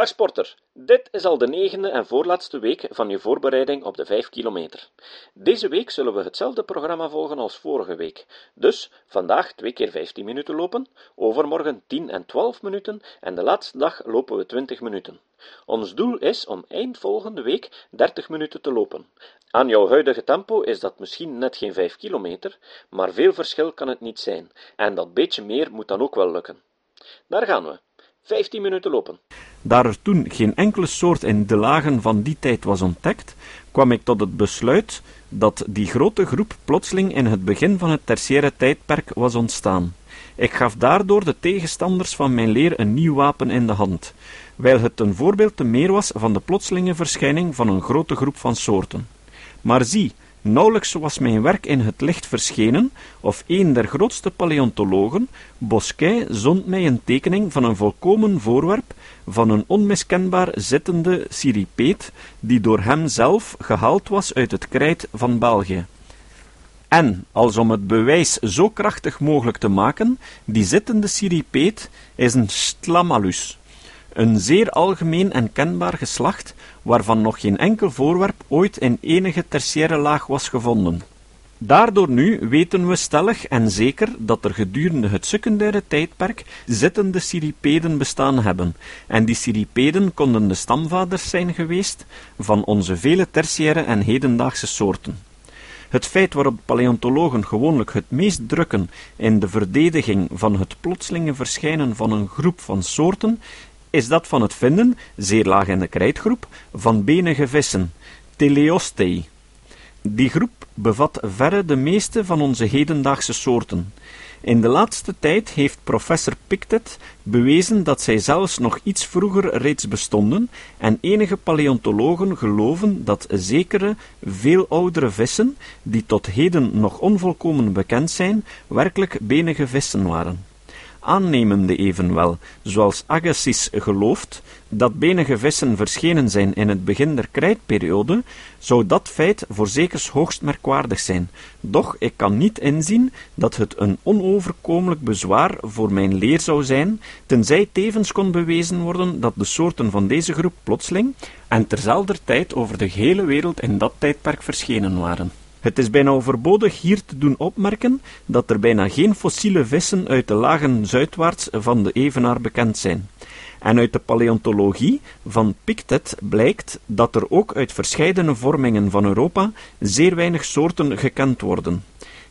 Dag sporter, dit is al de negende en voorlaatste week van je voorbereiding op de 5 kilometer. Deze week zullen we hetzelfde programma volgen als vorige week. Dus vandaag 2 keer 15 minuten lopen, overmorgen 10 en 12 minuten en de laatste dag lopen we 20 minuten. Ons doel is om eind volgende week 30 minuten te lopen. Aan jouw huidige tempo is dat misschien net geen 5 kilometer, maar veel verschil kan het niet zijn, en dat beetje meer moet dan ook wel lukken. Daar gaan we. 15 minuten lopen. Daar er toen geen enkele soort in de lagen van die tijd was ontdekt, kwam ik tot het besluit dat die grote groep plotseling in het begin van het tertiaire tijdperk was ontstaan. Ik gaf daardoor de tegenstanders van mijn leer een nieuw wapen in de hand, wijl het een voorbeeld te meer was van de plotselinge verschijning van een grote groep van soorten. Maar zie, Nauwelijks was mijn werk in het licht verschenen, of een der grootste paleontologen, Bosquet, zond mij een tekening van een volkomen voorwerp van een onmiskenbaar zittende siripeet, die door hem zelf gehaald was uit het krijt van België. En, als om het bewijs zo krachtig mogelijk te maken, die zittende siripeet is een stlamalus, een zeer algemeen en kenbaar geslacht, waarvan nog geen enkel voorwerp ooit in enige tertiaire laag was gevonden. Daardoor nu weten we stellig en zeker dat er gedurende het secundaire tijdperk zittende cirripeden bestaan hebben, en die cirripeden konden de stamvaders zijn geweest van onze vele tertiaire en hedendaagse soorten. Het feit waarop paleontologen gewoonlijk het meest drukken in de verdediging van het plotselinge verschijnen van een groep van soorten, is dat van het vinden, zeer laag in de krijtgroep, van benige vissen, Teleostei. Die groep bevat verre de meeste van onze hedendaagse soorten. In de laatste tijd heeft professor Pictet bewezen dat zij zelfs nog iets vroeger reeds bestonden, en enige paleontologen geloven dat zekere, veel oudere vissen, die tot heden nog onvolkomen bekend zijn, werkelijk benige vissen waren aannemende evenwel, zoals Agassiz gelooft, dat benige vissen verschenen zijn in het begin der krijtperiode, zou dat feit voorzekers hoogst merkwaardig zijn. Doch ik kan niet inzien dat het een onoverkomelijk bezwaar voor mijn leer zou zijn, tenzij tevens kon bewezen worden dat de soorten van deze groep plotseling en terzelfder tijd over de gehele wereld in dat tijdperk verschenen waren. Het is bijna overbodig hier te doen opmerken dat er bijna geen fossiele vissen uit de lagen zuidwaarts van de Evenaar bekend zijn. En uit de paleontologie van Pictet blijkt dat er ook uit verscheidene vormingen van Europa zeer weinig soorten gekend worden.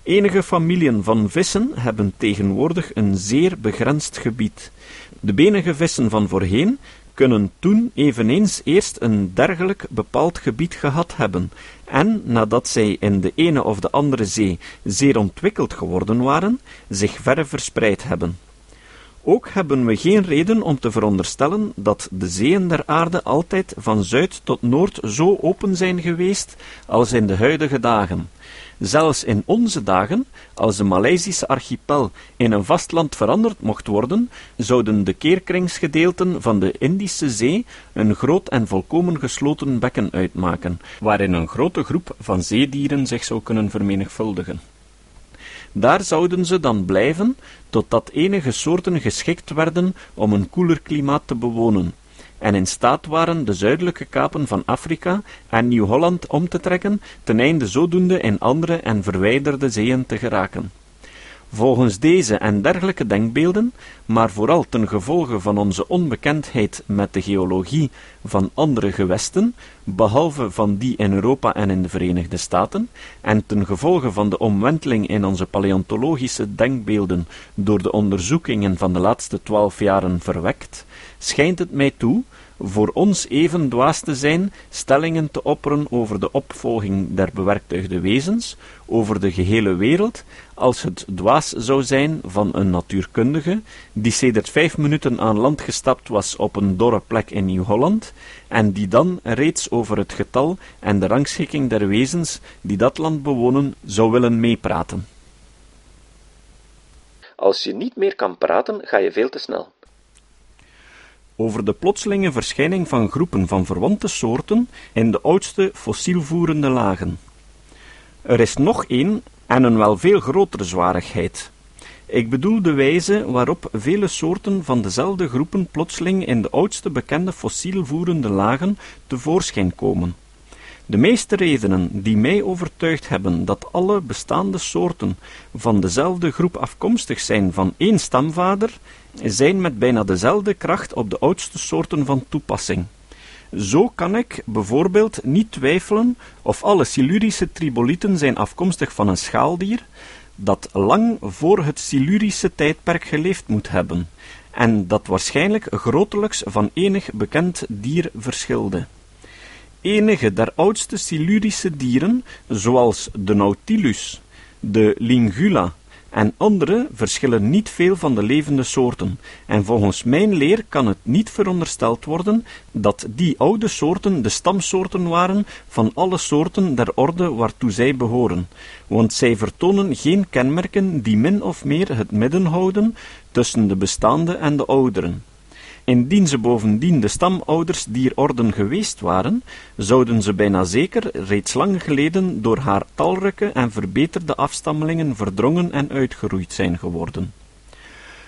Enige familien van vissen hebben tegenwoordig een zeer begrensd gebied. De benige vissen van voorheen kunnen toen eveneens eerst een dergelijk bepaald gebied gehad hebben, en, nadat zij in de ene of de andere zee zeer ontwikkeld geworden waren, zich verre verspreid hebben. Ook hebben we geen reden om te veronderstellen dat de zeeën der aarde altijd van zuid tot noord zo open zijn geweest als in de huidige dagen. Zelfs in onze dagen, als de Maleisische archipel in een vastland veranderd mocht worden, zouden de keerkringsgedeelten van de Indische Zee een groot en volkomen gesloten bekken uitmaken, waarin een grote groep van zeedieren zich zou kunnen vermenigvuldigen. Daar zouden ze dan blijven, totdat enige soorten geschikt werden om een koeler klimaat te bewonen, en in staat waren de zuidelijke kapen van Afrika en Nieuw-Holland om te trekken, ten einde zodoende in andere en verwijderde zeeën te geraken. Volgens deze en dergelijke denkbeelden, maar vooral ten gevolge van onze onbekendheid met de geologie van andere gewesten, behalve van die in Europa en in de Verenigde Staten, en ten gevolge van de omwenteling in onze paleontologische denkbeelden door de onderzoekingen van de laatste twaalf jaren verwekt, schijnt het mij toe voor ons even dwaas te zijn stellingen te opperen over de opvolging der bewerktuigde wezens, over de gehele wereld, als het dwaas zou zijn van een natuurkundige, die sedert vijf minuten aan land gestapt was op een dorre plek in Nieuw-Holland, en die dan reeds over het getal en de rangschikking der wezens die dat land bewonen, zou willen meepraten. Als je niet meer kan praten, ga je veel te snel over de plotselinge verschijning van groepen van verwante soorten in de oudste fossielvoerende lagen. Er is nog één en een wel veel grotere zwarigheid. Ik bedoel de wijze waarop vele soorten van dezelfde groepen plotseling in de oudste bekende fossielvoerende lagen tevoorschijn komen. De meeste redenen die mij overtuigd hebben dat alle bestaande soorten van dezelfde groep afkomstig zijn van één stamvader, zijn met bijna dezelfde kracht op de oudste soorten van toepassing. Zo kan ik bijvoorbeeld niet twijfelen of alle Silurische tribolieten zijn afkomstig van een schaaldier dat lang voor het Silurische tijdperk geleefd moet hebben, en dat waarschijnlijk grotelijks van enig bekend dier verschilde. Enige der oudste Silurische dieren, zoals de Nautilus, de Lingula en andere, verschillen niet veel van de levende soorten, en volgens mijn leer kan het niet verondersteld worden dat die oude soorten de stamsoorten waren van alle soorten der orde waartoe zij behoren, want zij vertonen geen kenmerken die min of meer het midden houden tussen de bestaande en de ouderen. Indien ze bovendien de stamouders dier orden geweest waren, zouden ze bijna zeker reeds lang geleden door haar talrijke en verbeterde afstammelingen verdrongen en uitgeroeid zijn geworden.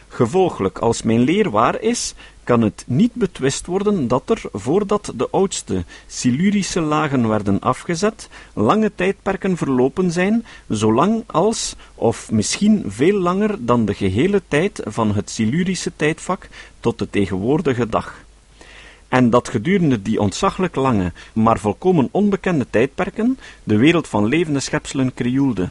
Gevolglijk, als mijn leer waar is, kan het niet betwist worden dat er, voordat de oudste Silurische lagen werden afgezet, lange tijdperken verlopen zijn, zolang als, of misschien veel langer dan de gehele tijd van het Silurische tijdvak tot de tegenwoordige dag. En dat gedurende die ontzaglijk lange, maar volkomen onbekende tijdperken de wereld van levende schepselen krioelde.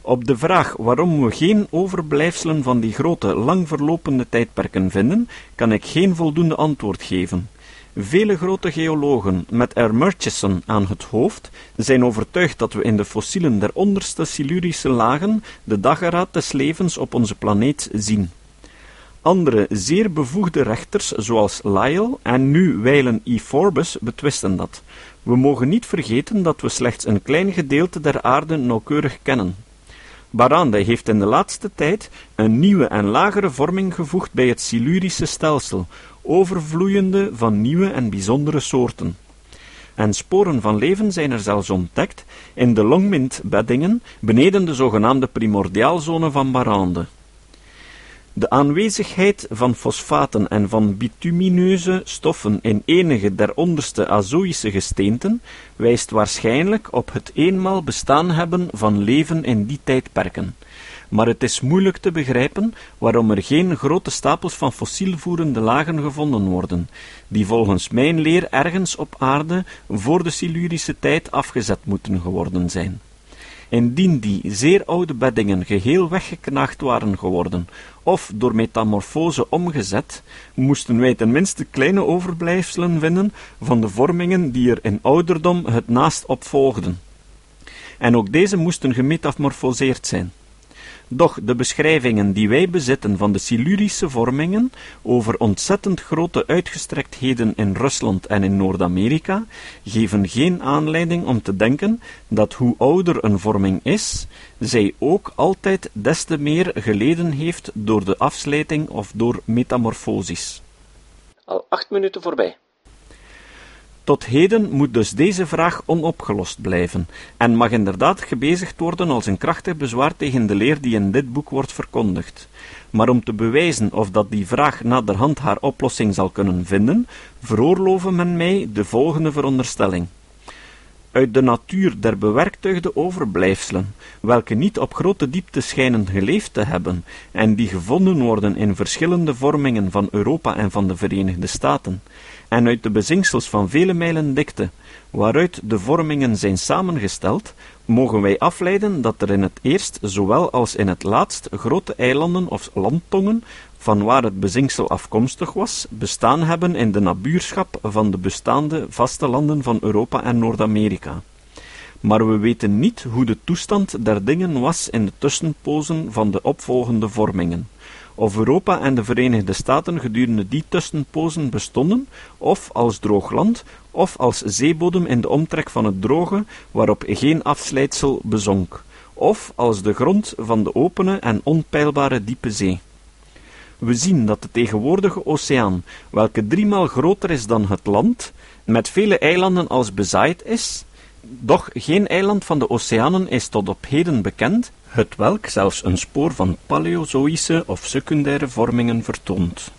Op de vraag waarom we geen overblijfselen van die grote, lang verlopende tijdperken vinden, kan ik geen voldoende antwoord geven. Vele grote geologen, met R. Murchison aan het hoofd, zijn overtuigd dat we in de fossielen der onderste Silurische lagen de dageraad des levens op onze planeet zien. Andere zeer bevoegde rechters, zoals Lyell en nu wijlen E. Forbes, betwisten dat. We mogen niet vergeten dat we slechts een klein gedeelte der aarde nauwkeurig kennen. Barande heeft in de laatste tijd een nieuwe en lagere vorming gevoegd bij het Silurische stelsel, overvloeiende van nieuwe en bijzondere soorten. En sporen van leven zijn er zelfs ontdekt in de Longmint-beddingen beneden de zogenaamde primordiaalzone van Barande. De aanwezigheid van fosfaten en van bitumineuze stoffen in enige der onderste azoïsche gesteenten wijst waarschijnlijk op het eenmaal bestaan hebben van leven in die tijdperken, maar het is moeilijk te begrijpen waarom er geen grote stapels van fossielvoerende lagen gevonden worden, die volgens mijn leer ergens op aarde voor de Silurische tijd afgezet moeten geworden zijn. Indien die zeer oude beddingen geheel weggeknaagd waren geworden, of door metamorfose omgezet, moesten wij tenminste kleine overblijfselen vinden van de vormingen die er in ouderdom het naast opvolgden. En ook deze moesten gemetamorfoseerd zijn. Doch de beschrijvingen die wij bezitten van de Silurische vormingen over ontzettend grote uitgestrektheden in Rusland en in Noord-Amerika geven geen aanleiding om te denken dat hoe ouder een vorming is, zij ook altijd des te meer geleden heeft door de afslijting of door metamorfosis. Al acht minuten voorbij. Tot heden moet dus deze vraag onopgelost blijven, en mag inderdaad gebezigd worden als een krachtig bezwaar tegen de leer die in dit boek wordt verkondigd. Maar om te bewijzen of dat die vraag naderhand haar oplossing zal kunnen vinden, veroorloven men mij de volgende veronderstelling uit de natuur der bewerktuigde overblijfselen, welke niet op grote diepte schijnen geleefd te hebben, en die gevonden worden in verschillende vormingen van Europa en van de Verenigde Staten, en uit de bezinksels van vele mijlen dikte, waaruit de vormingen zijn samengesteld, mogen wij afleiden dat er in het eerst zowel als in het laatst grote eilanden of landtongen van waar het bezinksel afkomstig was, bestaan hebben in de nabuurschap van de bestaande vaste landen van Europa en Noord-Amerika. Maar we weten niet hoe de toestand der dingen was in de tussenpozen van de opvolgende vormingen. Of Europa en de Verenigde Staten gedurende die tussenpozen bestonden, of als droog land, of als zeebodem in de omtrek van het droge, waarop geen afslijtsel bezonk, of als de grond van de opene en onpeilbare diepe zee. We zien dat de tegenwoordige oceaan, welke driemaal groter is dan het land, met vele eilanden als bezaaid is, doch geen eiland van de oceanen is tot op heden bekend, het welk zelfs een spoor van paleozoïsche of secundaire vormingen vertoont.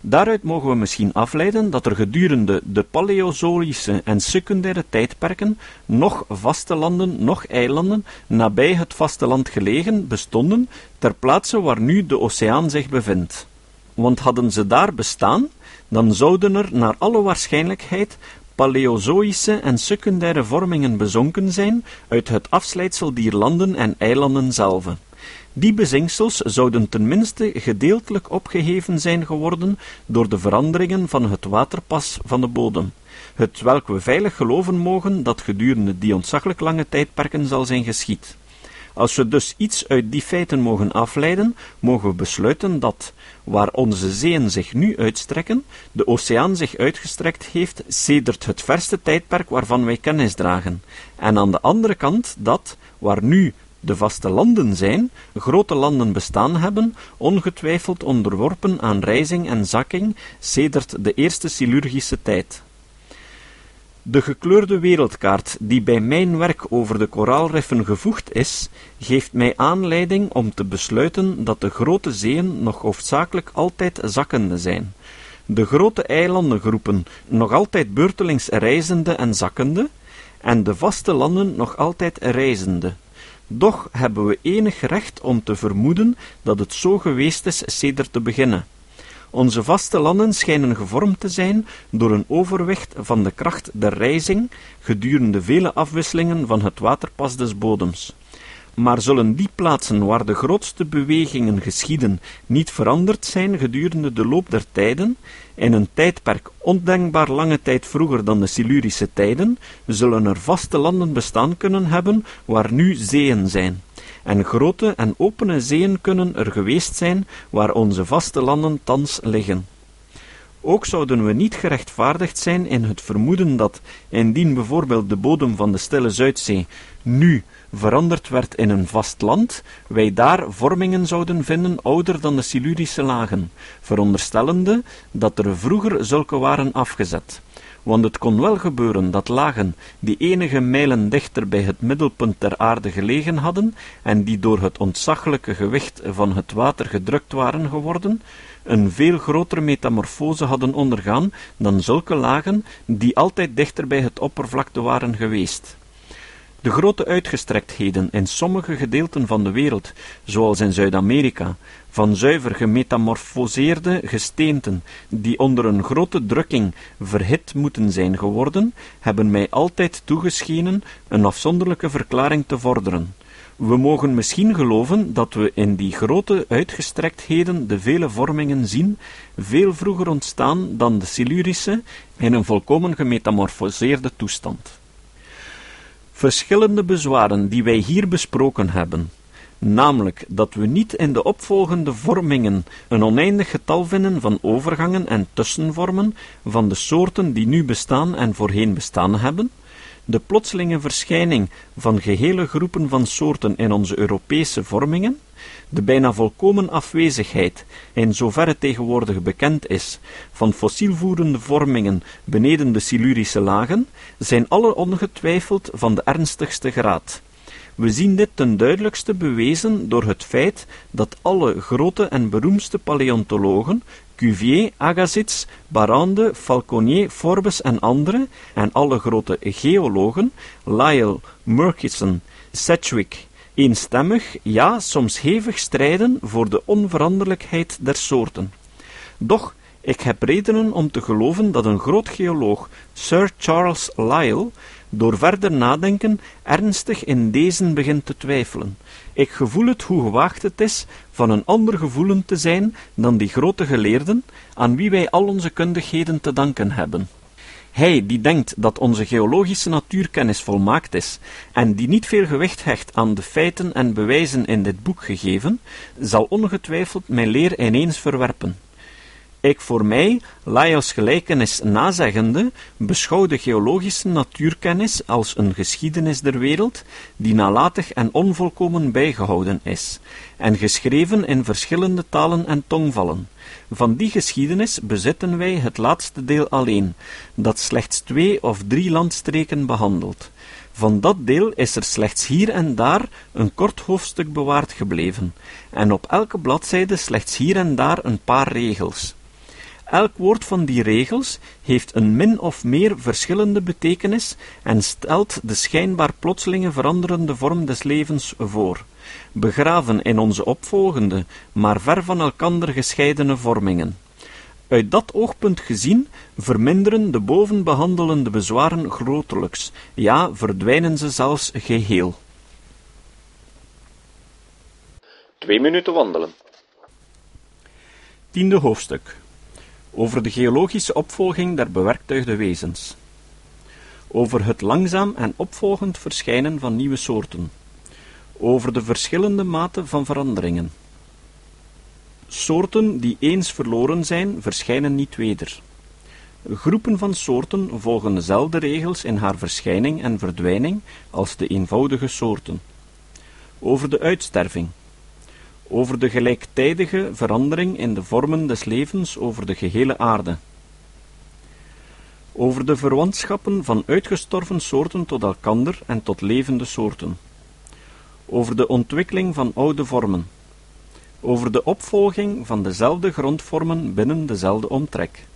Daaruit mogen we misschien afleiden dat er gedurende de paleozoïsche en secundaire tijdperken nog vaste landen, nog eilanden nabij het vasteland gelegen bestonden, ter plaatse waar nu de oceaan zich bevindt. Want hadden ze daar bestaan, dan zouden er naar alle waarschijnlijkheid paleozoïsche en secundaire vormingen bezonken zijn uit het afslijtsel dier landen en eilanden zelf. Die bezinksels zouden tenminste gedeeltelijk opgeheven zijn geworden door de veranderingen van het waterpas van de bodem, het welk we veilig geloven mogen dat gedurende die ontzaglijk lange tijdperken zal zijn geschied. Als we dus iets uit die feiten mogen afleiden, mogen we besluiten dat, waar onze zeeën zich nu uitstrekken, de oceaan zich uitgestrekt heeft sedert het verste tijdperk waarvan wij kennis dragen, en aan de andere kant dat, waar nu de vaste landen zijn, grote landen bestaan hebben, ongetwijfeld onderworpen aan rijzing en zakking sedert de eerste silurgische tijd. De gekleurde wereldkaart die bij mijn werk over de koraalriffen gevoegd is, geeft mij aanleiding om te besluiten dat de grote zeeën nog hoofdzakelijk altijd zakkende zijn, de grote eilandengroepen nog altijd beurtelings reizende en zakkende, en de vaste landen nog altijd reizende. Doch hebben we enig recht om te vermoeden dat het zo geweest is sedert te beginnen. Onze vaste landen schijnen gevormd te zijn door een overwicht van de kracht der rijzing gedurende vele afwisselingen van het waterpas des bodems. Maar zullen die plaatsen waar de grootste bewegingen geschieden niet veranderd zijn gedurende de loop der tijden, in een tijdperk ondenkbaar lange tijd vroeger dan de Silurische tijden, zullen er vaste landen bestaan kunnen hebben waar nu zeeën zijn en grote en opene zeeën kunnen er geweest zijn waar onze vaste landen thans liggen. Ook zouden we niet gerechtvaardigd zijn in het vermoeden dat, indien bijvoorbeeld de bodem van de stille Zuidzee nu veranderd werd in een vast land, wij daar vormingen zouden vinden ouder dan de Silurische lagen, veronderstellende dat er vroeger zulke waren afgezet want het kon wel gebeuren dat lagen die enige mijlen dichter bij het middelpunt der aarde gelegen hadden en die door het ontzaglijke gewicht van het water gedrukt waren geworden, een veel grotere metamorfose hadden ondergaan dan zulke lagen die altijd dichter bij het oppervlakte waren geweest. De grote uitgestrektheden in sommige gedeelten van de wereld, zoals in Zuid-Amerika, van zuiver gemetamorfoseerde gesteenten, die onder een grote drukking verhit moeten zijn geworden, hebben mij altijd toegeschenen een afzonderlijke verklaring te vorderen. We mogen misschien geloven dat we in die grote uitgestrektheden de vele vormingen zien, veel vroeger ontstaan dan de Silurische, in een volkomen gemetamorfoseerde toestand. Verschillende bezwaren die wij hier besproken hebben, namelijk dat we niet in de opvolgende vormingen een oneindig getal vinden van overgangen en tussenvormen van de soorten die nu bestaan en voorheen bestaan hebben, de plotselinge verschijning van gehele groepen van soorten in onze Europese vormingen, de bijna volkomen afwezigheid, in zoverre tegenwoordig bekend is, van fossielvoerende vormingen beneden de Silurische lagen, zijn alle ongetwijfeld van de ernstigste graad. We zien dit ten duidelijkste bewezen door het feit dat alle grote en beroemdste paleontologen, Cuvier, Agassiz, Barrande, Falconier, Forbes en anderen, en alle grote geologen, Lyell, Murchison, Sedgwick, eenstemmig, ja soms hevig strijden voor de onveranderlijkheid der soorten. Doch ik heb redenen om te geloven dat een groot geoloog, Sir Charles Lyell, door verder nadenken ernstig in deze begint te twijfelen. Ik gevoel het hoe gewaagd het is van een ander gevoelen te zijn dan die grote geleerden, aan wie wij al onze kundigheden te danken hebben. Hij die denkt dat onze geologische natuurkennis volmaakt is en die niet veel gewicht hecht aan de feiten en bewijzen in dit boek gegeven, zal ongetwijfeld mijn leer ineens verwerpen. Ik voor mij, Laios gelijkenis nazeggende, beschouw de geologische natuurkennis als een geschiedenis der wereld, die nalatig en onvolkomen bijgehouden is, en geschreven in verschillende talen en tongvallen. Van die geschiedenis bezitten wij het laatste deel alleen, dat slechts twee of drie landstreken behandelt. Van dat deel is er slechts hier en daar een kort hoofdstuk bewaard gebleven, en op elke bladzijde slechts hier en daar een paar regels. Elk woord van die regels heeft een min of meer verschillende betekenis en stelt de schijnbaar plotselinge veranderende vorm des levens voor, begraven in onze opvolgende, maar ver van elkander gescheidene vormingen. Uit dat oogpunt gezien verminderen de boven behandelende bezwaren grotelijks, ja, verdwijnen ze zelfs geheel. Twee minuten wandelen. Tiende hoofdstuk over de geologische opvolging der bewerktuigde wezens, over het langzaam en opvolgend verschijnen van nieuwe soorten, over de verschillende maten van veranderingen. Soorten die eens verloren zijn, verschijnen niet weder. Groepen van soorten volgen dezelfde regels in haar verschijning en verdwijning als de eenvoudige soorten. Over de uitsterving, over de gelijktijdige verandering in de vormen des levens over de gehele aarde, over de verwantschappen van uitgestorven soorten tot elkander en tot levende soorten, over de ontwikkeling van oude vormen, over de opvolging van dezelfde grondvormen binnen dezelfde omtrek.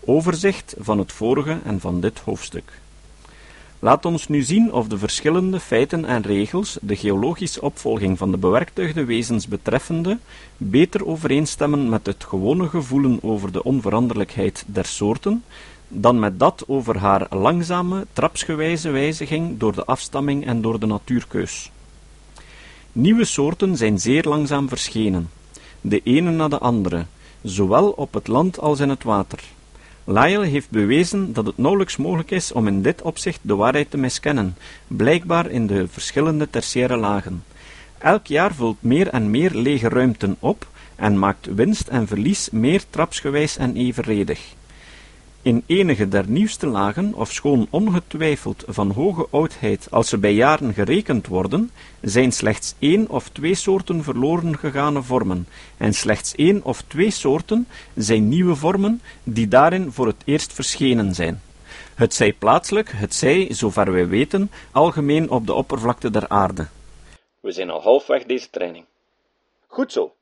Overzicht van het vorige en van dit hoofdstuk. Laat ons nu zien of de verschillende feiten en regels, de geologische opvolging van de bewerktuigde wezens betreffende, beter overeenstemmen met het gewone gevoelen over de onveranderlijkheid der soorten, dan met dat over haar langzame, trapsgewijze wijziging door de afstamming en door de natuurkeus. Nieuwe soorten zijn zeer langzaam verschenen, de ene na de andere, zowel op het land als in het water. Lyell heeft bewezen dat het nauwelijks mogelijk is om in dit opzicht de waarheid te miskennen, blijkbaar in de verschillende tertiaire lagen. Elk jaar vult meer en meer lege ruimten op en maakt winst en verlies meer trapsgewijs en evenredig. In enige der nieuwste lagen, ofschoon ongetwijfeld van hoge oudheid als ze bij jaren gerekend worden, zijn slechts één of twee soorten verloren gegane vormen, en slechts één of twee soorten zijn nieuwe vormen die daarin voor het eerst verschenen zijn. Het zij plaatselijk, het zij, zover wij weten, algemeen op de oppervlakte der aarde. We zijn al halfweg deze training. Goed zo.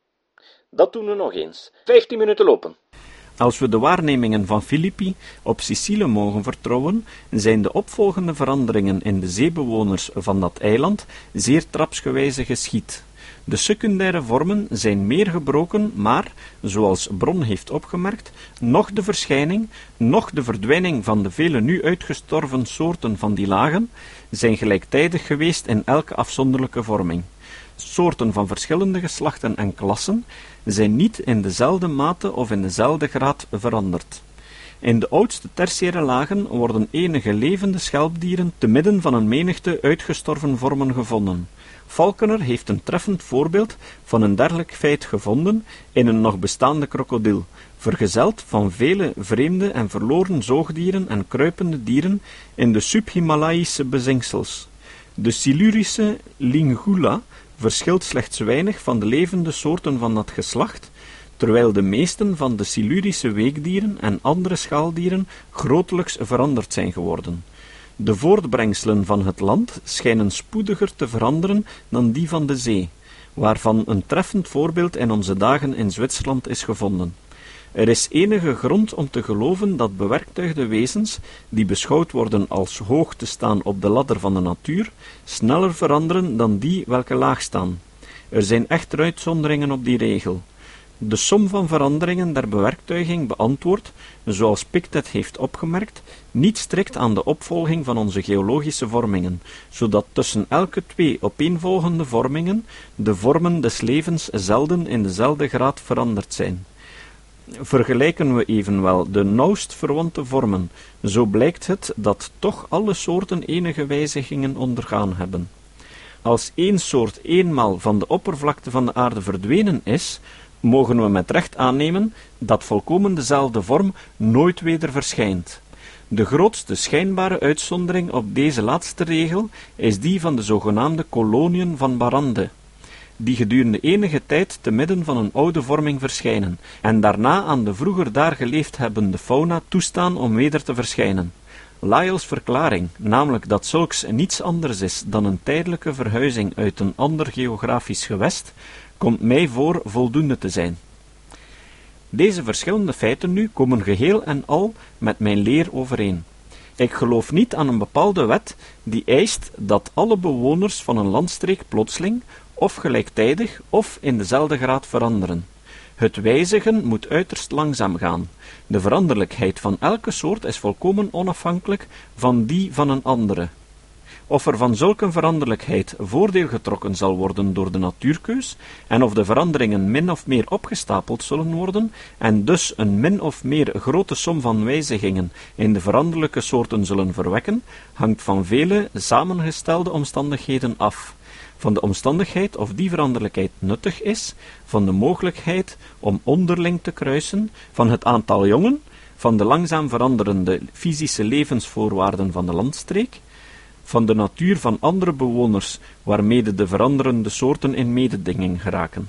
Dat doen we nog eens. Vijftien minuten lopen. Als we de waarnemingen van Filippi op Sicilië mogen vertrouwen, zijn de opvolgende veranderingen in de zeebewoners van dat eiland zeer trapsgewijze geschied. De secundaire vormen zijn meer gebroken, maar, zoals Bron heeft opgemerkt, noch de verschijning, noch de verdwijning van de vele nu uitgestorven soorten van die lagen zijn gelijktijdig geweest in elke afzonderlijke vorming. Soorten van verschillende geslachten en klassen zijn niet in dezelfde mate of in dezelfde graad veranderd. In de oudste tertiaire lagen worden enige levende schelpdieren te midden van een menigte uitgestorven vormen gevonden. Falconer heeft een treffend voorbeeld van een dergelijk feit gevonden in een nog bestaande krokodil, vergezeld van vele vreemde en verloren zoogdieren en kruipende dieren in de subhimalaïsche bezinksels. De Silurische lingula verschilt slechts weinig van de levende soorten van dat geslacht, terwijl de meesten van de Silurische weekdieren en andere schaaldieren grotelijks veranderd zijn geworden. De voortbrengselen van het land schijnen spoediger te veranderen dan die van de zee, waarvan een treffend voorbeeld in onze dagen in Zwitserland is gevonden. Er is enige grond om te geloven dat bewerktuigde wezens, die beschouwd worden als hoog te staan op de ladder van de natuur, sneller veranderen dan die welke laag staan. Er zijn echter uitzonderingen op die regel. De som van veranderingen der bewerktuiging beantwoordt, zoals Pictet heeft opgemerkt, niet strikt aan de opvolging van onze geologische vormingen, zodat tussen elke twee opeenvolgende vormingen de vormen des levens zelden in dezelfde graad veranderd zijn. Vergelijken we evenwel de nauwst verwante vormen, zo blijkt het dat toch alle soorten enige wijzigingen ondergaan hebben. Als één soort eenmaal van de oppervlakte van de aarde verdwenen is, mogen we met recht aannemen dat volkomen dezelfde vorm nooit weder verschijnt. De grootste schijnbare uitzondering op deze laatste regel is die van de zogenaamde koloniën van Barande, die gedurende enige tijd te midden van een oude vorming verschijnen, en daarna aan de vroeger daar geleefd hebbende fauna toestaan om weder te verschijnen. Lyell's verklaring, namelijk dat zulks niets anders is dan een tijdelijke verhuizing uit een ander geografisch gewest, komt mij voor voldoende te zijn. Deze verschillende feiten nu komen geheel en al met mijn leer overeen. Ik geloof niet aan een bepaalde wet die eist dat alle bewoners van een landstreek plotseling, of gelijktijdig, of in dezelfde graad veranderen. Het wijzigen moet uiterst langzaam gaan. De veranderlijkheid van elke soort is volkomen onafhankelijk van die van een andere. Of er van zulke veranderlijkheid voordeel getrokken zal worden door de natuurkeus, en of de veranderingen min of meer opgestapeld zullen worden, en dus een min of meer grote som van wijzigingen in de veranderlijke soorten zullen verwekken, hangt van vele samengestelde omstandigheden af van de omstandigheid of die veranderlijkheid nuttig is, van de mogelijkheid om onderling te kruisen, van het aantal jongen, van de langzaam veranderende fysische levensvoorwaarden van de landstreek, van de natuur van andere bewoners waarmede de veranderende soorten in mededinging geraken.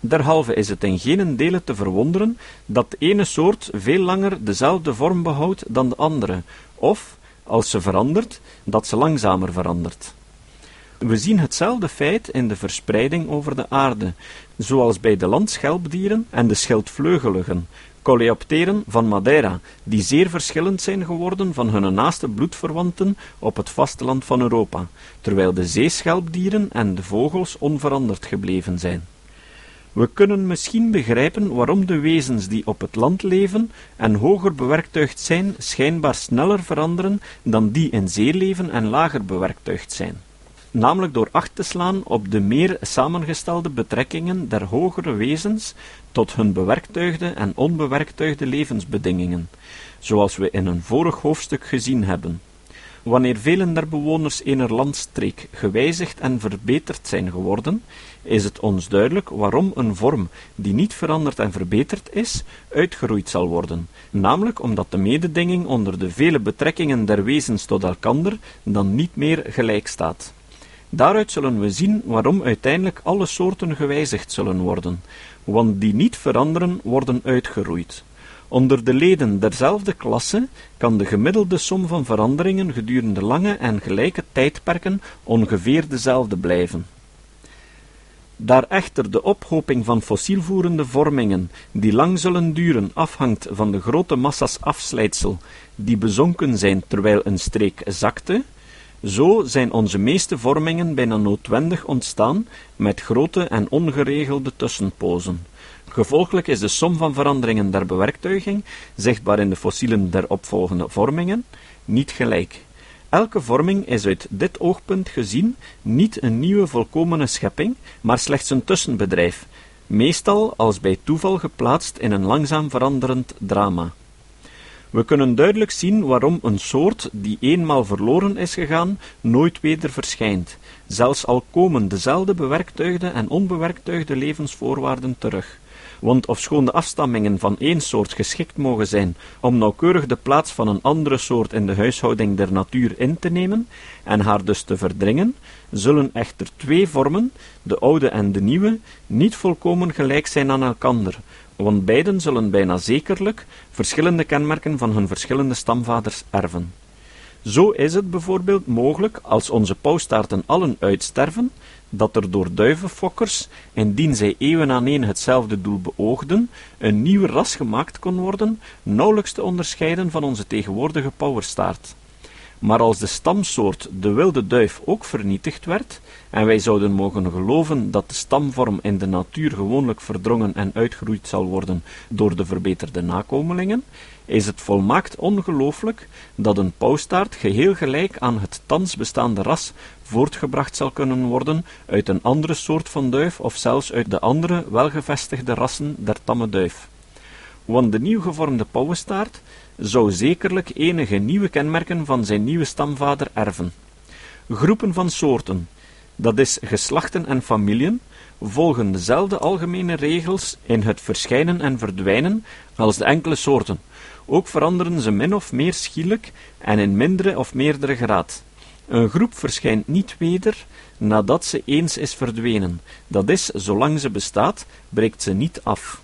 Derhalve is het in geen dele te verwonderen dat de ene soort veel langer dezelfde vorm behoudt dan de andere, of, als ze verandert, dat ze langzamer verandert. We zien hetzelfde feit in de verspreiding over de aarde, zoals bij de landschelpdieren en de schildvleugeligen, coleopteren van Madeira, die zeer verschillend zijn geworden van hun naaste bloedverwanten op het vasteland van Europa, terwijl de zeeschelpdieren en de vogels onveranderd gebleven zijn. We kunnen misschien begrijpen waarom de wezens die op het land leven en hoger bewerktuigd zijn, schijnbaar sneller veranderen dan die in zee leven en lager bewerktuigd zijn namelijk door acht te slaan op de meer samengestelde betrekkingen der hogere wezens tot hun bewerktuigde en onbewerktuigde levensbedingingen, zoals we in een vorig hoofdstuk gezien hebben. Wanneer velen der bewoners ener landstreek gewijzigd en verbeterd zijn geworden, is het ons duidelijk waarom een vorm die niet veranderd en verbeterd is, uitgeroeid zal worden, namelijk omdat de mededinging onder de vele betrekkingen der wezens tot elkander dan niet meer gelijk staat. Daaruit zullen we zien waarom uiteindelijk alle soorten gewijzigd zullen worden, want die niet veranderen worden uitgeroeid. Onder de leden derzelfde klasse kan de gemiddelde som van veranderingen gedurende lange en gelijke tijdperken ongeveer dezelfde blijven. Daar echter de ophoping van fossielvoerende vormingen, die lang zullen duren, afhangt van de grote massa's afslijtsel die bezonken zijn terwijl een streek zakte, zo zijn onze meeste vormingen bijna noodwendig ontstaan met grote en ongeregelde tussenpozen. Gevolglijk is de som van veranderingen der bewerktuiging, zichtbaar in de fossielen der opvolgende vormingen, niet gelijk. Elke vorming is uit dit oogpunt gezien niet een nieuwe volkomene schepping, maar slechts een tussenbedrijf, meestal als bij toeval geplaatst in een langzaam veranderend drama. We kunnen duidelijk zien waarom een soort die eenmaal verloren is gegaan, nooit weder verschijnt, zelfs al komen dezelfde bewerktuigde en onbewerktuigde levensvoorwaarden terug. Want ofschoon de afstammingen van één soort geschikt mogen zijn om nauwkeurig de plaats van een andere soort in de huishouding der natuur in te nemen en haar dus te verdringen, zullen echter twee vormen, de oude en de nieuwe, niet volkomen gelijk zijn aan elkander, want beiden zullen bijna zekerlijk verschillende kenmerken van hun verschillende stamvaders erven. Zo is het bijvoorbeeld mogelijk, als onze pauwstaarten allen uitsterven, dat er door duivenfokkers, indien zij eeuwen aaneen hetzelfde doel beoogden, een nieuw ras gemaakt kon worden, nauwelijks te onderscheiden van onze tegenwoordige pauwerstaart. Maar als de stamsoort de wilde duif ook vernietigd werd, en wij zouden mogen geloven dat de stamvorm in de natuur gewoonlijk verdrongen en uitgeroeid zal worden door de verbeterde nakomelingen, is het volmaakt ongelooflijk dat een pauwstaart geheel gelijk aan het thans bestaande ras voortgebracht zal kunnen worden uit een andere soort van duif of zelfs uit de andere welgevestigde rassen der tamme duif. Want de nieuw gevormde pauwenstaart zou zekerlijk enige nieuwe kenmerken van zijn nieuwe stamvader erven. Groepen van soorten, dat is geslachten en familien, volgen dezelfde algemene regels in het verschijnen en verdwijnen als de enkele soorten. Ook veranderen ze min of meer schielijk en in mindere of meerdere graad. Een groep verschijnt niet weder nadat ze eens is verdwenen, dat is, zolang ze bestaat, breekt ze niet af.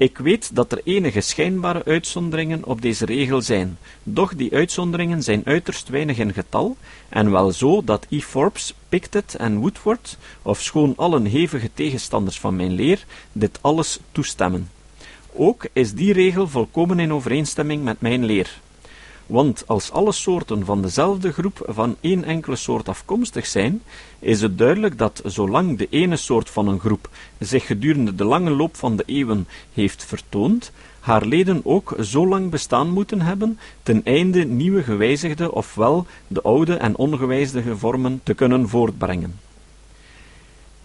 Ik weet dat er enige schijnbare uitzonderingen op deze regel zijn, doch die uitzonderingen zijn uiterst weinig in getal, en wel zo dat E. Forbes, Pictet en Woodward, ofschoon allen hevige tegenstanders van mijn leer, dit alles toestemmen. Ook is die regel volkomen in overeenstemming met mijn leer. Want als alle soorten van dezelfde groep van één enkele soort afkomstig zijn, is het duidelijk dat zolang de ene soort van een groep zich gedurende de lange loop van de eeuwen heeft vertoond, haar leden ook zo lang bestaan moeten hebben, ten einde nieuwe gewijzigde ofwel de oude en ongewijzigde vormen te kunnen voortbrengen.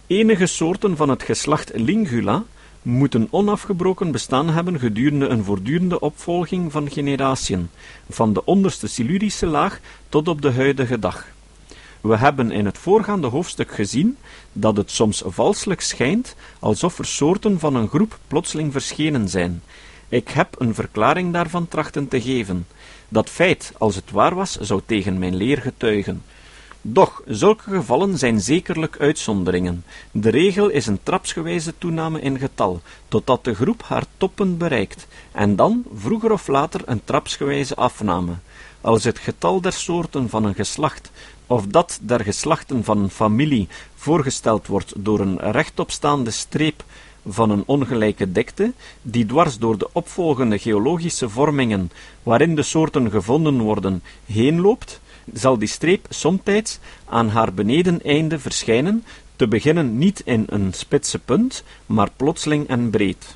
Enige soorten van het geslacht Lingula moeten onafgebroken bestaan hebben gedurende een voortdurende opvolging van generatiën, van de onderste Silurische laag tot op de huidige dag. We hebben in het voorgaande hoofdstuk gezien dat het soms valselijk schijnt alsof er soorten van een groep plotseling verschenen zijn. Ik heb een verklaring daarvan trachten te geven. Dat feit, als het waar was, zou tegen mijn leer getuigen. Doch zulke gevallen zijn zekerlijk uitzonderingen. De regel is een trapsgewijze toename in getal, totdat de groep haar toppen bereikt, en dan, vroeger of later, een trapsgewijze afname. Als het getal der soorten van een geslacht of dat der geslachten van een familie voorgesteld wordt door een rechtopstaande streep van een ongelijke dikte, die dwars door de opvolgende geologische vormingen waarin de soorten gevonden worden, heen loopt, zal die streep somtijds aan haar benedeneinde verschijnen, te beginnen niet in een spitse punt, maar plotseling en breed.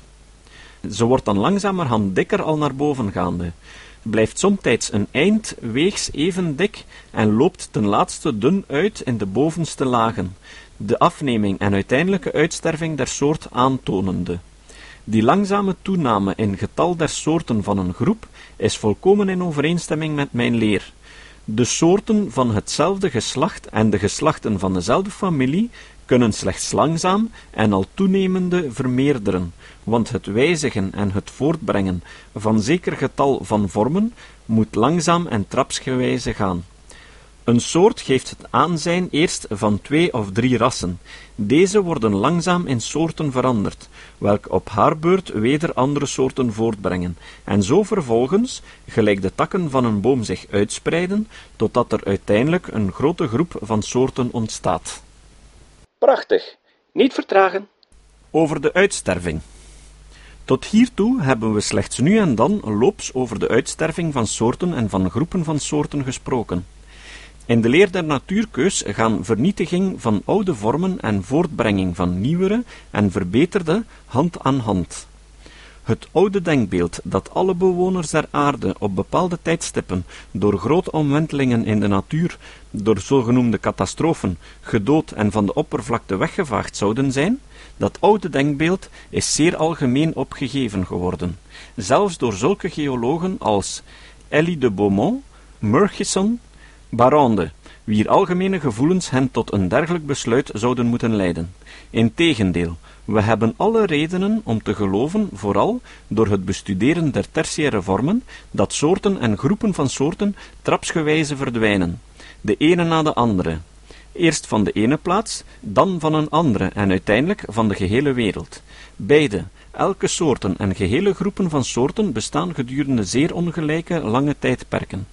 Ze wordt dan langzamerhand dikker al naar boven gaande, blijft somtijds een eind weegs even dik en loopt ten laatste dun uit in de bovenste lagen, de afneming en uiteindelijke uitsterving der soort aantonende. Die langzame toename in getal der soorten van een groep is volkomen in overeenstemming met mijn leer. De soorten van hetzelfde geslacht en de geslachten van dezelfde familie kunnen slechts langzaam en al toenemende vermeerderen, want het wijzigen en het voortbrengen van zeker getal van vormen moet langzaam en trapsgewijze gaan. Een soort geeft het aanzijn eerst van twee of drie rassen. Deze worden langzaam in soorten veranderd, welke op haar beurt weder andere soorten voortbrengen, en zo vervolgens, gelijk de takken van een boom zich uitspreiden, totdat er uiteindelijk een grote groep van soorten ontstaat. Prachtig. Niet vertragen. Over de uitsterving. Tot hiertoe hebben we slechts nu en dan loops over de uitsterving van soorten en van groepen van soorten gesproken. In de leer der natuurkeus gaan vernietiging van oude vormen en voortbrenging van nieuwere en verbeterde hand aan hand. Het oude denkbeeld dat alle bewoners der aarde op bepaalde tijdstippen door grote omwentelingen in de natuur, door zogenoemde catastrofen, gedood en van de oppervlakte weggevaagd zouden zijn, dat oude denkbeeld is zeer algemeen opgegeven geworden, zelfs door zulke geologen als Elie de Beaumont, Murchison, Barrande, wier algemene gevoelens hen tot een dergelijk besluit zouden moeten leiden. Integendeel, we hebben alle redenen om te geloven, vooral door het bestuderen der tertiaire vormen, dat soorten en groepen van soorten trapsgewijze verdwijnen, de ene na de andere, eerst van de ene plaats, dan van een andere en uiteindelijk van de gehele wereld. Beide, elke soorten en gehele groepen van soorten bestaan gedurende zeer ongelijke lange tijdperken.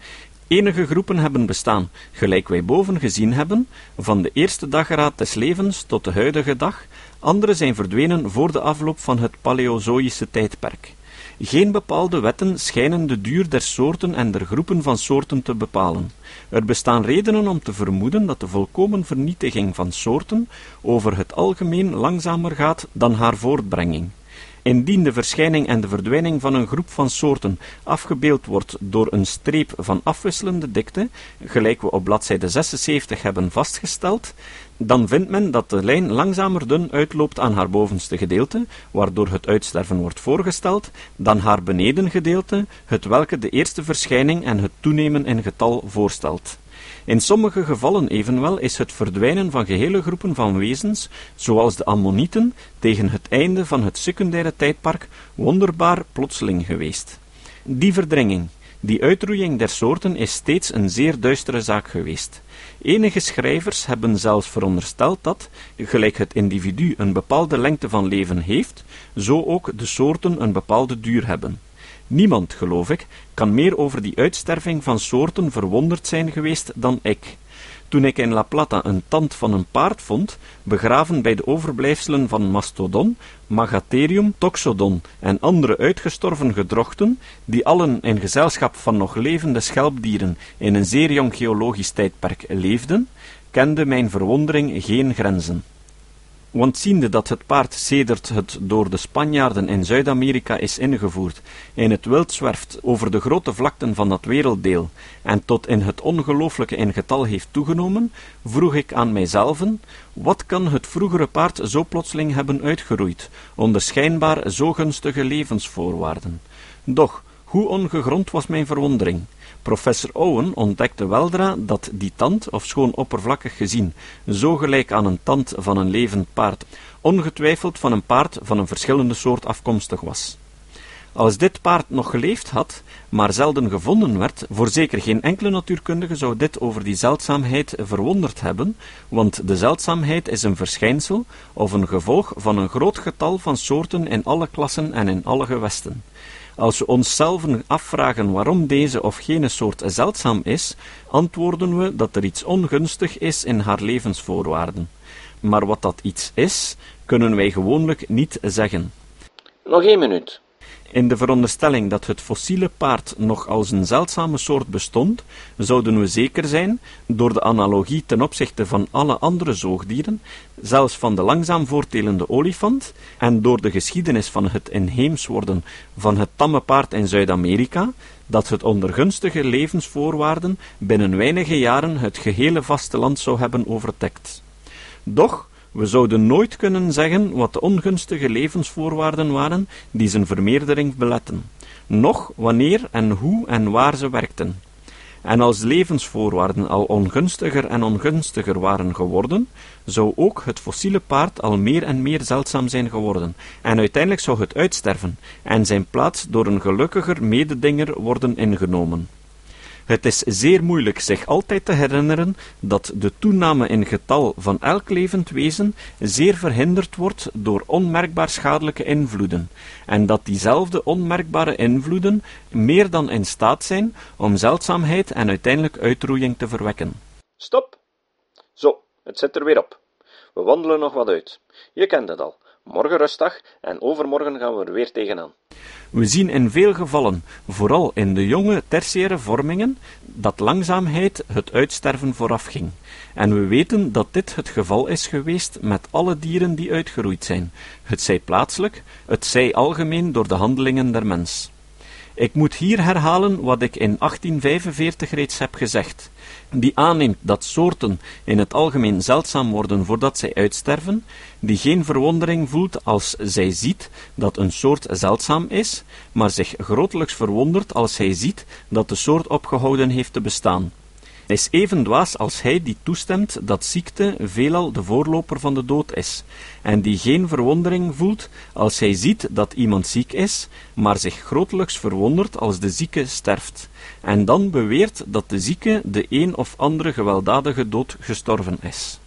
Enige groepen hebben bestaan, gelijk wij boven gezien hebben, van de eerste dageraad des levens tot de huidige dag, andere zijn verdwenen voor de afloop van het Paleozoïsche tijdperk. Geen bepaalde wetten schijnen de duur der soorten en der groepen van soorten te bepalen. Er bestaan redenen om te vermoeden dat de volkomen vernietiging van soorten over het algemeen langzamer gaat dan haar voortbrenging. Indien de verschijning en de verdwijning van een groep van soorten afgebeeld wordt door een streep van afwisselende dikte, gelijk we op bladzijde 76 hebben vastgesteld, dan vindt men dat de lijn langzamer dun uitloopt aan haar bovenste gedeelte, waardoor het uitsterven wordt voorgesteld, dan haar benedengedeelte, het welke de eerste verschijning en het toenemen in getal voorstelt. In sommige gevallen evenwel is het verdwijnen van gehele groepen van wezens, zoals de ammonieten, tegen het einde van het secundaire tijdperk wonderbaar plotseling geweest. Die verdringing, Die uitroeiing der soorten is steeds een zeer duistere zaak geweest. Enige schrijvers hebben zelfs verondersteld dat, gelijk het individu een bepaalde lengte van leven heeft, zo ook de soorten een bepaalde duur hebben. Niemand, geloof ik, kan meer over die uitsterving van soorten verwonderd zijn geweest dan ik. Toen ik in La Plata een tand van een paard vond, begraven bij de overblijfselen van Mastodon, Magatherium, Toxodon en andere uitgestorven gedrochten, die allen in gezelschap van nog levende schelpdieren in een zeer jong geologisch tijdperk leefden, kende mijn verwondering geen grenzen. Want ziende dat het paard sedert het door de Spanjaarden in Zuid-Amerika is ingevoerd, in het wild zwerft over de grote vlakten van dat werelddeel en tot in het ongelooflijke in getal heeft toegenomen, vroeg ik aan mijzelven, wat kan het vroegere paard zo plotseling hebben uitgeroeid, onder schijnbaar zo gunstige levensvoorwaarden? Doch, hoe ongegrond was mijn verwondering! Professor Owen ontdekte weldra dat die tand, ofschoon oppervlakkig gezien, zo gelijk aan een tand van een levend paard, ongetwijfeld van een paard van een verschillende soort afkomstig was. Als dit paard nog geleefd had, maar zelden gevonden werd, voorzeker geen enkele natuurkundige zou dit over die zeldzaamheid verwonderd hebben, want de zeldzaamheid is een verschijnsel of een gevolg van een groot getal van soorten in alle klassen en in alle gewesten. Als we onszelf afvragen waarom deze of gene soort zeldzaam is, antwoorden we dat er iets ongunstig is in haar levensvoorwaarden. Maar wat dat iets is, kunnen wij gewoonlijk niet zeggen. Nog één minuut. In de veronderstelling dat het fossiele paard nog als een zeldzame soort bestond, zouden we zeker zijn, door de analogie ten opzichte van alle andere zoogdieren, zelfs van de langzaam voortelende olifant, en door de geschiedenis van het inheems worden van het tamme paard in Zuid-Amerika, dat het onder gunstige levensvoorwaarden binnen weinige jaren het gehele vasteland zou hebben overdekt. Doch, we zouden nooit kunnen zeggen wat de ongunstige levensvoorwaarden waren die zijn vermeerdering beletten, noch wanneer en hoe en waar ze werkten. En als de levensvoorwaarden al ongunstiger en ongunstiger waren geworden, zou ook het fossiele paard al meer en meer zeldzaam zijn geworden, en uiteindelijk zou het uitsterven en zijn plaats door een gelukkiger mededinger worden ingenomen. Het is zeer moeilijk zich altijd te herinneren dat de toename in getal van elk levend wezen zeer verhinderd wordt door onmerkbaar schadelijke invloeden, en dat diezelfde onmerkbare invloeden meer dan in staat zijn om zeldzaamheid en uiteindelijk uitroeiing te verwekken. Stop! Zo, het zit er weer op. We wandelen nog wat uit. Je kent het al. Morgen rustdag en overmorgen gaan we er weer tegenaan. We zien in veel gevallen, vooral in de jonge tertiaire vormingen, dat langzaamheid het uitsterven voorafging. En we weten dat dit het geval is geweest met alle dieren die uitgeroeid zijn, het zij plaatselijk, het zij algemeen door de handelingen der mens. Ik moet hier herhalen wat ik in 1845 reeds heb gezegd. Die aanneemt dat soorten in het algemeen zeldzaam worden voordat zij uitsterven, die geen verwondering voelt als zij ziet dat een soort zeldzaam is, maar zich grotelijks verwondert als hij ziet dat de soort opgehouden heeft te bestaan is even dwaas als hij die toestemt dat ziekte veelal de voorloper van de dood is, en die geen verwondering voelt als hij ziet dat iemand ziek is, maar zich grotelijks verwondert als de zieke sterft, en dan beweert dat de zieke de een of andere gewelddadige dood gestorven is.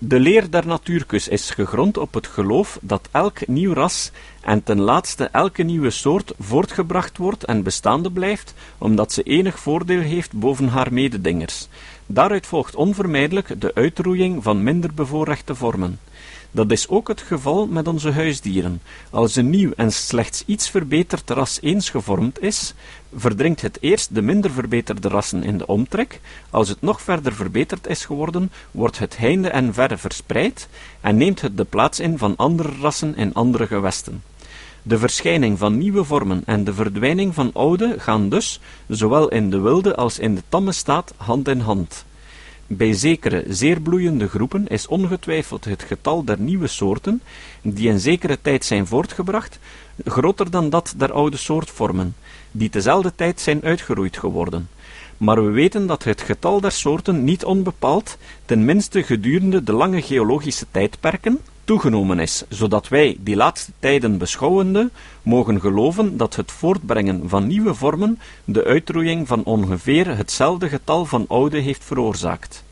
De leer der natuurkus is gegrond op het geloof dat elk nieuw ras en ten laatste elke nieuwe soort voortgebracht wordt en bestaande blijft, omdat ze enig voordeel heeft boven haar mededingers. Daaruit volgt onvermijdelijk de uitroeiing van minder bevoorrechte vormen. Dat is ook het geval met onze huisdieren. Als een nieuw en slechts iets verbeterd ras eens gevormd is, verdringt het eerst de minder verbeterde rassen in de omtrek. Als het nog verder verbeterd is geworden, wordt het heinde en verre verspreid en neemt het de plaats in van andere rassen in andere gewesten. De verschijning van nieuwe vormen en de verdwijning van oude gaan dus, zowel in de wilde als in de tamme staat, hand in hand. Bij zekere zeer bloeiende groepen is ongetwijfeld het getal der nieuwe soorten, die in zekere tijd zijn voortgebracht, groter dan dat der oude soortvormen, die tezelfde tijd zijn uitgeroeid geworden. Maar we weten dat het getal der soorten niet onbepaald, ten minste gedurende de lange geologische tijdperken, toegenomen is, zodat wij, die laatste tijden beschouwende, mogen geloven dat het voortbrengen van nieuwe vormen de uitroeiing van ongeveer hetzelfde getal van oude heeft veroorzaakt.